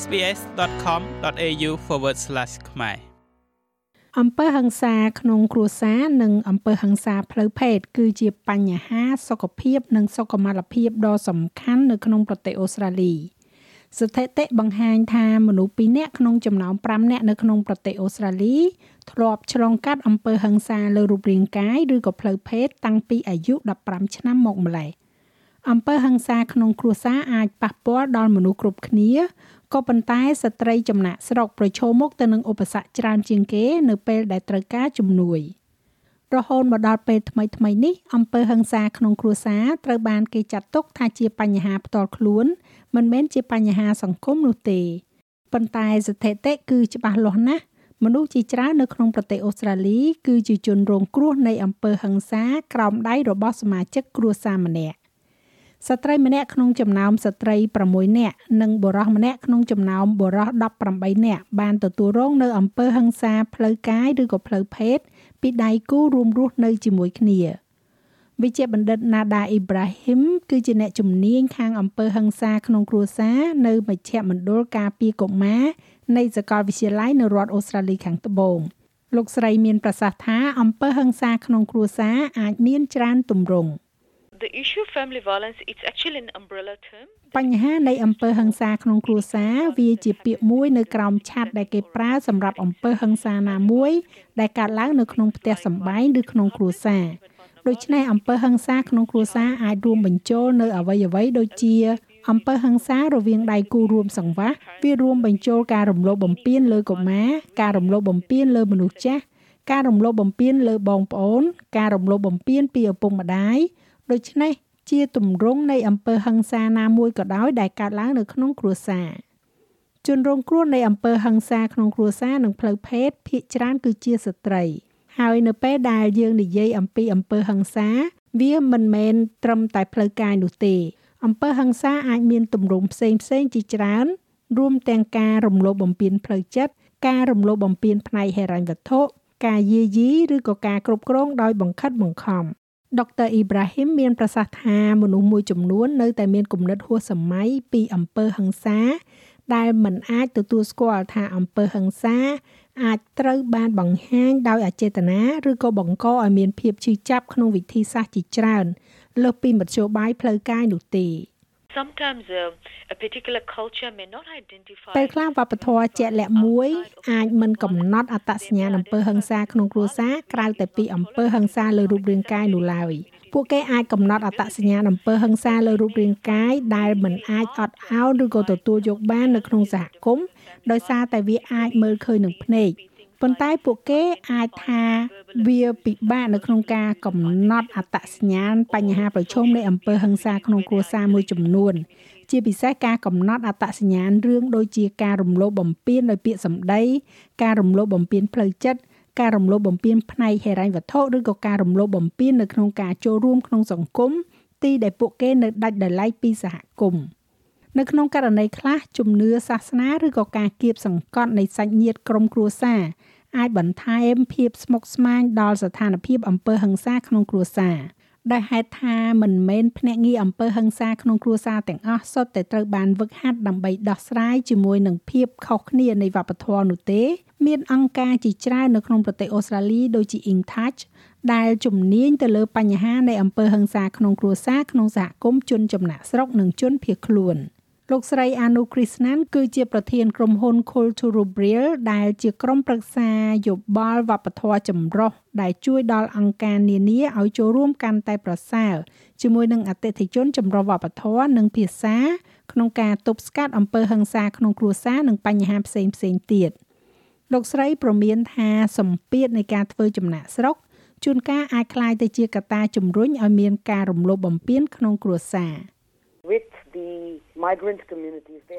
sbs.com.au/ ខ្មែរអំពើហិង្សាក្នុងគ្រួសារនិងអំពើហិង្សាផ្លូវភេទគឺជាបញ្ហាសុខភាពនិងសុខុមាលភាពដ៏សំខាន់នៅក្នុងប្រទេសអូស្ត្រាលីស្ថិតិបង្ហាញថាមនុស្ស2នាក់ក្នុងចំណោម5នាក់នៅក្នុងប្រទេសអូស្ត្រាលីធ្លាប់ឆ្លងកាត់អំពើហិង្សាលើរូបរាងកាយឬក៏ផ្លូវភេទតាំងពីអាយុ15ឆ្នាំមកម្ល៉េះ អំពើហិង្សាក្នុងគ្រួសារអាចប៉ះពាល់ដល់មនុស្សគ្រប់គ្នាក៏ប៉ុន្តែស្ត្រីចំណាក់ស្រុកប្រឈមមុខទៅនឹងឧបសគ្គច្រើនជាងគេនៅពេលដែលត្រូវការជំនួយរហូតមកដល់ពេលថ្មីថ្មីនេះអំពើហិង្សាក្នុងគ្រួសារត្រូវបានគេចាត់ទុកថាជាបញ្ហាផ្ទាល់ខ្លួន មិនមែនជាបញ្ហាសង្គមនោះទេប៉ុន្តែស្ថិតិគឺច្បាស់លាស់ណាស់មនុស្សជាច្រើននៅក្នុងប្រទេសអូស្ត្រាលី គឺជាជនរងគ្រោះនៃអំពើហិង្សាក្រោមដៃរបស់សមាជិកគ្រួសារម្នាក់ ស្ត្រីម្នាក់ក្នុងចំណោមស្ត្រី6នាក់និងបុរសម្នាក់ក្នុងចំណោមបុរស18នាក់បានទទួលរងនៅអំពើហិង្សាផ្លូវកាយឬក៏ផ្លូវភេទពីដៃគូរួមរស់នៅជាមួយគ្នាវិជ្ជបណ្ឌិត Nada Ibrahim គឺជាអ្នកជំនាញខាងអំពើហិង្សាក្នុងគ្រួសារនៅមជ្ឈមណ្ឌលការពារកុមារនៃសាកលវិទ្យាល័យនៅរដ្ឋអូស្ត្រាលីខាងត្បូងលោកស្រីមានប្រសាសន៍ថាអំពើហិង្សាក្នុងគ្រួសារអាចមានច្រើនទម្រង់ the issue of family violence it's actually an umbrella term បញ្ហានៃអំពើហិង្សាក្នុងគ្រួសារវាជាពាក្យមួយនៅក្រោមឆ័ត្រដែលគេប្រើសម្រាប់អំពើហិង្សាណាមួយ ដែលកើតឡើងនៅក្នុងផ្ទះសម្បែងឬក្នុងគ្រួសារដូច្នេះអំពើហិង្សាក្នុងគ្រួសារអាចរួមបញ្ចូលនៅអ្វីអ្វីដូចជាអំពើហិង្សារវាងដៃគូរួមសង្វាស់វារួមបញ្ចូលការរំលោភបំពានលើកុមារការរំលោភបំពានលើមនុស្សចាស់ការរំលោភបំពានលើបងប្អូន ការរំលោភបំពានពីឪពុកម្ដាយ ដូច្នេះជាទម្រង់នៃអំពើហិង្សាណាមួយក៏ដោយដែលកើតឡើងនៅក្នុងគ្រួសារជនរងគ្រោះនៃអំពើហិង្សាក្នុងគ្រួសារនិងផ្លូវភេទភាគច្រើនគឺជាស្ត្រី ហើយនៅពេលដែលយើងនិយាយអំពីអំពើហិង្សា វាមិនមែនត្រឹមតែផ្លូវកាយនោះទេអំពើហិង្សាអាចមានទម្រង់ផ្សេងផ្សេងជាច្រើន រួមទាំងការរំលោភបំពានផ្លូវចិត្តការរំលោភបំពានផ្នែកហិរញ្ញវត្ថុការយាយីឬក៏ការគ្រប់គ្រងដោយបង្ខិតបង្ខំ ដុកទ័រអ៊ីប្រាហ៊ីមមានប្រសាសន៍ថាមនុស្សមួយចំនួននៅតែមានគំនិតហួសសម័យពីអំពើហិង្សា ដែលមិនអាចទទួលស្គាល់ថាអំពើហិង្សាអាចត្រូវបានបង្ហាញដោយអចេតនាឬក៏បង្កឲ្យមានភាពឈឺចាប់ក្នុងវិធីសាស្ត្រជាច្រើនលើសពីមធ្យោបាយផ្លូវកាយនោះទេ sometimes a, a particular culture may not identify ពេលខ្លះវប្បធម៌ជាក់លាក់មួយអាចមិនកំណត់អត្តសញ្ញាណអំពើហិង្សាក្នុងគ្រួសារក្រៅតែពីអំពើហិង្សាលើរូបរាងកាយនោះឡើយពួកគេអាចកំណត់អត្តសញ្ញាណអំពើហិង្សាលើរូបរាងកាយដែលមិនអាចអត់ឱនឬក៏ទទួលយកបាននៅក្នុងសហគមន៍ដោយសារតែវាអាចមើលឃើញនឹងភ្នែក ប៉ុន្តែពួកគេអាចថាវាពិបាកនៅក្នុងការកំណត់អត្តសញ្ញាណបញ្ហាប្រឈមនៃអំពើហិង្សាក្នុងគ្រួសារមួយចំនួន ជាពិសេសការកំណត់អត្តសញ្ញាណរឿងដូចជាការរំលោភបំពានដោយពាក្យសម្ដី ការរំលោភបំពានផ្លូវចិត្តការរំលោភបំពានផ្នែកហិរញ្ញវត្ថុឬក៏ការរំលោភបំពាននៅក្នុងការចូលរួមក្នុងសង្គមទីដែលពួកគេនៅដាច់ដោយឡែកពីសហគមន៍ នៅក្នុងករណីខ្លះជំនឿសាសនាឬក៏ការគៀបសង្កត់នៃសាច់ញាតិក្រុមគ្រួសារអាចបន្ថែមភាពស្មុគស្មាញដល់ស្ថានភាពអំពើហិង្សាក្នុងគ្រួសារដែលហេតុថាមិនមែនភ្នាក់ងារអំពើហិង្សាក្នុងគ្រួសារទាំងអស់សុទ្ធតែត្រូវបានវឹកហាត់ដើម្បីដោះស្រាយជាមួយនឹងភាពខុសគ្នានៃវប្បធម៌នោះទេ មានអង្គការជាច្រើននៅក្នុងប្រទេសអូស្ត្រាលីដូចជា InTouch ដែលជំនាញទៅលើបញ្ហានៃអំពើហិង្សាក្នុងគ្រួសារក្នុងសហគមន៍ជនចំណាក់ស្រុកនិងជនភៀសខ្លួន។ លោកស្រីអានុគ្រីស្ណានគឺជាប្រធានក្រុមហ៊ុន Cultural Brill ដែលជាក្រុមប្រឹក្សាយោបល់វប្បធម៌ចម្រុះដែលជួយដល់អង្គការនានាឲ្យចូលរួមកាន់តែប្រសើរជាមួយនឹងអតិថិជនចម្រុះវប្បធម៌និងភាសា ក្នុងការទប់ស្កាត់អំពើហិង្សាក្នុងគ្រួសារនិងបញ្ហាផ្សេងផ្សេងទៀតលោកស្រីប្រមានថាសម្ពាធនៃការធ្វើចំណាក់ស្រុកជួនកាលអាចក្លាយទៅជាកត្តាជំរុញឲ្យមានការរំលោភបំពានក្នុងគ្រួសារ With the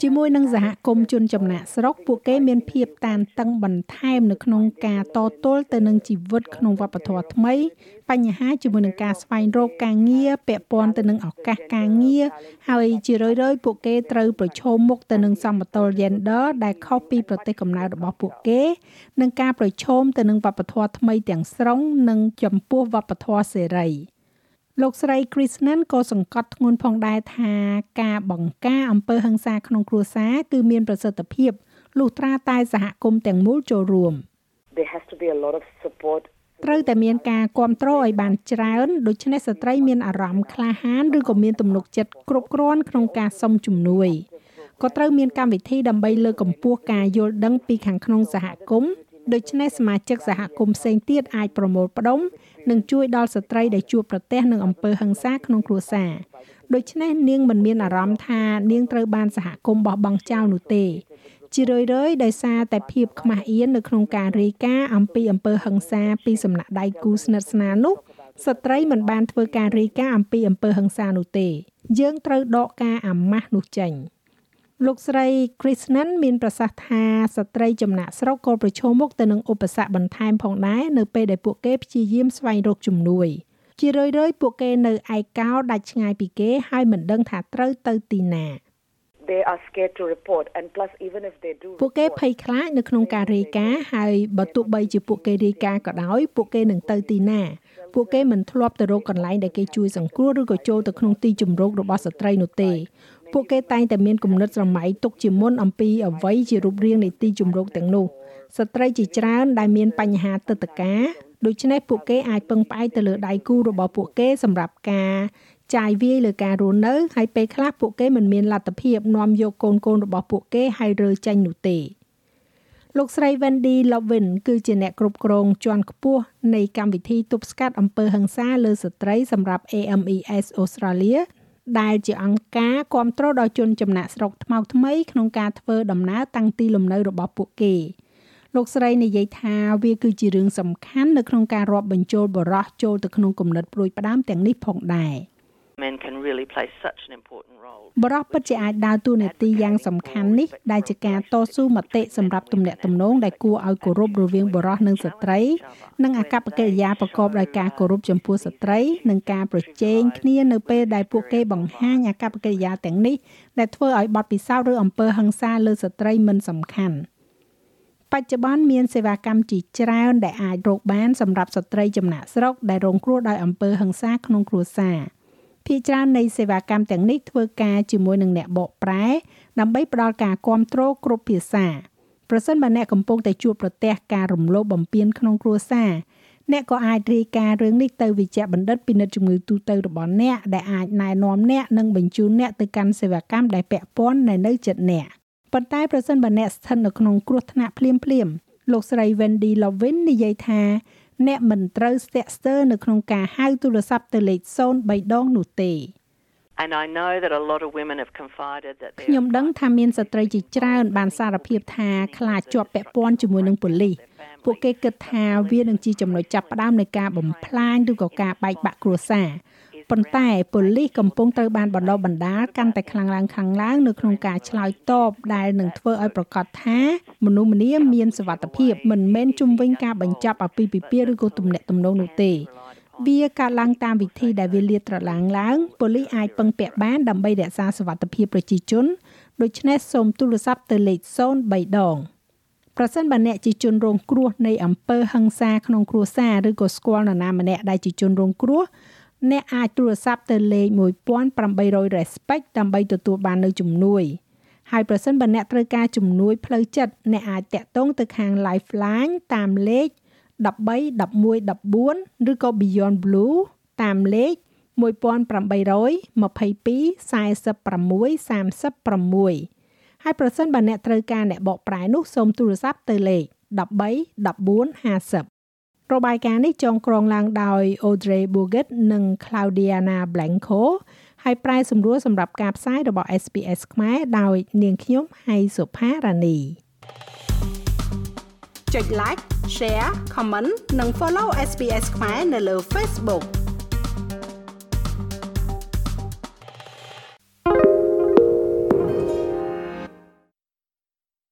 ជាមួយនឹងសហគមន៍ជនចំណាក់ស្រុកពួកគេមានភាពតានតឹងបន្ថែមនៅក្នុងការតទល់ទៅនឹងជីវិតក្នុងវប្បធម៌ថ្មី បញ្ហាជាមួយនឹងការស្វែងរកការងារពាក់ព័ន្ធទៅនឹងឱកាសការងារហើយជារឿយៗពួកគេត្រូវប្រឈមមុខទៅនឹងសមតុល្យ gender ដែលខុសពីប្រទេសកំណើតរបស់ពួកគេនិងការប្រឈមទៅនឹងវប្បធម៌ថ្មីទាំងស្រុងនិងចំពោះវប្បធម៌សេរី។ លោកស្រី Krishnan ក៏សង្កត់ធ្ងន់ផងដែរថាការបង្ការអំពើហិង្សាក្នុងគ្រួសារគឺមានប្រសិទ្ធភាពលុះត្រាតែសហគមន៍ទាំងមូលចូលរួម There has to be a lot of support ត្រូវតែមានការគ្រប់គ្រងឲ្យបានច្រើនដូច្នេះស្ត្រីមានអារម្មណ៍ក្លាហានឬក៏មានទំនុកចិត្តគ្រប់គ្រាន់ក្នុងការសុំជំនួយក៏ត្រូវមានកម្មវិធីដើម្បីលើកកម្ពស់ការយល់ដឹងពីខាងក្នុងសហគមន៍ ដូច្នេះសមាជិកសហគមន៍ផ្សេងទៀតអាចប្រមូលផ្ដុំនិងជួយដល់ស្ត្រីដែលជួបប្រទះនឹងអំពើហិង្សាក្នុងគ្រួសារដូច្នេះនាងមិនមានអារម្មណ៍ថានាងត្រូវបានសហគមន៍បោះបង់ចោលនោះទេជារឿយៗដោយសារតែភាពខ្មាស់អៀននៅក្នុងការរាយការណ៍អំពីអំពើហិង្សាពីសំណាក់ដៃគូស្និទ្ធស្នាលនោះស្ត្រីមិនបានធ្វើការរាយការណ៍អំពីអំពើហិង្សានោះទេ យើងត្រូវដកការអាម៉ាស់នោះចេញ លោកស្រី Krishnan មានប្រសាសន៍ថាស្ត្រីចំណាក់ស្រុកក៏ប្រឈមមុខទៅនឹងឧបសគ្គបន្ថែមផងដែរនៅពេលដែលពួកគេព្យាយាមស្វែងរកជំនួយជារឿយៗពួកគេនៅឯកោដាច់ឆ្ងាយពីគេហើយមិនដឹងថាត្រូវទៅទីណា they are scared to report and plus even if they do ពួកគេភ័យខ្លាចនៅក្នុងការរាយការណ៍ហើយបើទោះបីជាពួកគេរាយការណ៍ក៏ដោយពួកគេនឹងទៅទីណាពួកគេមិនធ្លាប់ទៅរកកន្លែងដែលគេជួយសង្គ្រោះឬក៏ចូលទៅក្នុងទីជម្រករបស់ស្ត្រីនោះទេ ពួកគេតែងតែមានគំនិតស្រមៃទុកជាមុនអំពីអ្វីជារូបរាងនៃទីជម្រកទាំងនោះស្ត្រីជាច្រើនដែលមានបញ្ហាទឹកតកាដូច្នេះពួកគេអាចពឹងផ្អែកទៅលើដៃគូរបស់ពួកគេសម្រាប់ការចាយវាយលើការរស់នៅហើយពេលខ្លះពួកគេមិនមានលទ្ធភាពនាំយកកូនកូនរបស់ពួកគេហើយរើចេញនោះទេលោកស្រី Wendy Lovin គឺជាអ្នកគ្រប់គ្រងជាន់ខ្ពស់នៃកម្មវិធីទប់ស្កាត់អំពើហិង្សាលើស្ត្រីសម្រាប់ AMES Australia ដែលជាអង្គការគ្រប់គ្រងដល់ជនចំណាក់ស្រុកថ្មោកថ្មីក្នុងការធ្វើដំណើរតាំងទីលំនៅរបស់ពួកគេលោកស្រីនិយាយថាវាគឺជារឿងសំខាន់នៅក្នុងការរាប់បញ្ចូលបរោះចូលទៅក្នុងគំនិតព្រួយផ្ដាមទាំងនេះផងដែរ men can really play such an important role បរិបពិតជាអាចដើរតួនាទីយ៉ាងសំខាន់នេះដែលជាការតស៊ូមតិសម្រាប់ទំនាក់ទំនងដែលគួរឲ្យគោរពរវាងបរិសនិងស្ត្រី និងអកប្បកិរិយាប្រកបដោយការគោរពចំពោះស្ត្រីនិងការប្រជែងគ្នានៅពេលដែលពួកគេបង្ហាញអកប្បកិរិយាទាំងនេះដែលធ្វើឲ្យបទពិសោធន៍ឬអំពើហិង្សាលើស្ត្រីមិនសំខាន់បច្ចុប្បន្នមានសេវាកម្មជាច្រើនដែលអាចរកបានសម្រាប់ស្ត្រីចំណាក់ស្រុកដែលរងគ្រោះដោយអំពើហិង្សាក្នុងគ្រួសារ។ ភាគច្រើននៃសេវាកម្មទាំងនេះធ្វើការជាមួយនឹងអ្នកបកប្រែដើម្បីផ្ដល់ការគ្រប់គ្រងគ្រប់ភាសាប្រសិនបើអ្នកកំពុងតែជួបប្រទះការរំលោភបំពានក្នុងគ្រួសារអ្នកក៏អាចរាយការណ៍រឿងនេះទៅវិជ្ជបណ្ឌិតពិនិត្យជំងឺទូទៅរបស់អ្នកដែលអាចណែនាំអ្នកនិងបញ្ជូនអ្នកទៅកាន់សេវាកម្មដែលពាក់ព័ន្ធនៅនៅជិតអ្នកប៉ុន្តែប្រសិនបើអ្នកស្ថិតនៅក្នុងគ្រោះថ្នាក់ភ្លាមភ្លាមលោកស្រី Wendy Lovin និយាយថា អ្នកមិនត្រូវស្ទាក់ស្ទើរនៅក្នុងការហៅទូរស័ព្ទទៅលេខ03ដងនោះទេ And I know that a lot of women have confided that ខ្ញុំដឹងថាមានស្ត្រីជាច្រើនបានសារភាពថាខ្លាចជាប់ពាក់ព័ន្ធជាមួយនឹងប៉ូលីសពួកគេគិតថាវានឹងជាចំណុចចាប់ផ្ដើមនៃការបំផ្លាញឬក៏ការបែកបាក់គ្រួសារ ប៉ុន្តែប៉ូលីសកំពុងត្រូវបានបណ្ដុះបណ្ដាលកាន់តែខ្លាំងឡើងខ្លាំងឡើងនៅក្នុងការឆ្លើយតបដែលនឹងធ្វើឲ្យប្រកាសថាមនុស្សម្នាមានសវត្ថភាពមិនមែនជំវិញការបញ្ចប់អាពាហ៍ពិពាហ៍ឬក៏ទំនាក់ទំនងនោះទេវាកើតឡើងតាមវិធីដែលវាលាតត្រឡាងឡើងប៉ូលីសអាចពឹងពាក់បានដើម្បីរក្សាសវត្ថភាពប្រជាជនដូច្នេះសូមទូរស័ព្ទទៅលេខ03ដងប្រសិនបើអ្នកជាជនរងគ្រោះនៃអំពើហិង្សាក្នុងគ្រួសារឬក៏ស្គាល់នរណាម្នាក់ដែលជាជនរងគ្រោះ អ្នកអាចទូរស័ព្ទទៅលេខ1800 respect ដើម្បីទទួលបាននូវជំនួយហើយប្រសិនបើអ្នកត្រូវការជំនួយផ្លូវចិត្តអ្នកអាចតាក់ទងទៅខាង Lifeline តាមលេខ131114ឬក៏ Beyond Blue តាមលេខ1800 22 46 36ហើយប្រសិនបើអ្នកត្រូវការអ្នកបកប្រែនោះសូមទូរស័ព្ទទៅលេខ13 14 50 របាយការណ៍នេះចងក្រងឡើងដោយ Audrey Bogut និង Claudiana Blanco ហើយប្រែសម្រួលសម្រាប់ការផ្សាយរបស់ SPS ខ្មែរដោយនាងខ្ញុំហៃសុផារ៉ានីចុច like share comment និង follow SPS ខ្មែរនៅលើ Facebook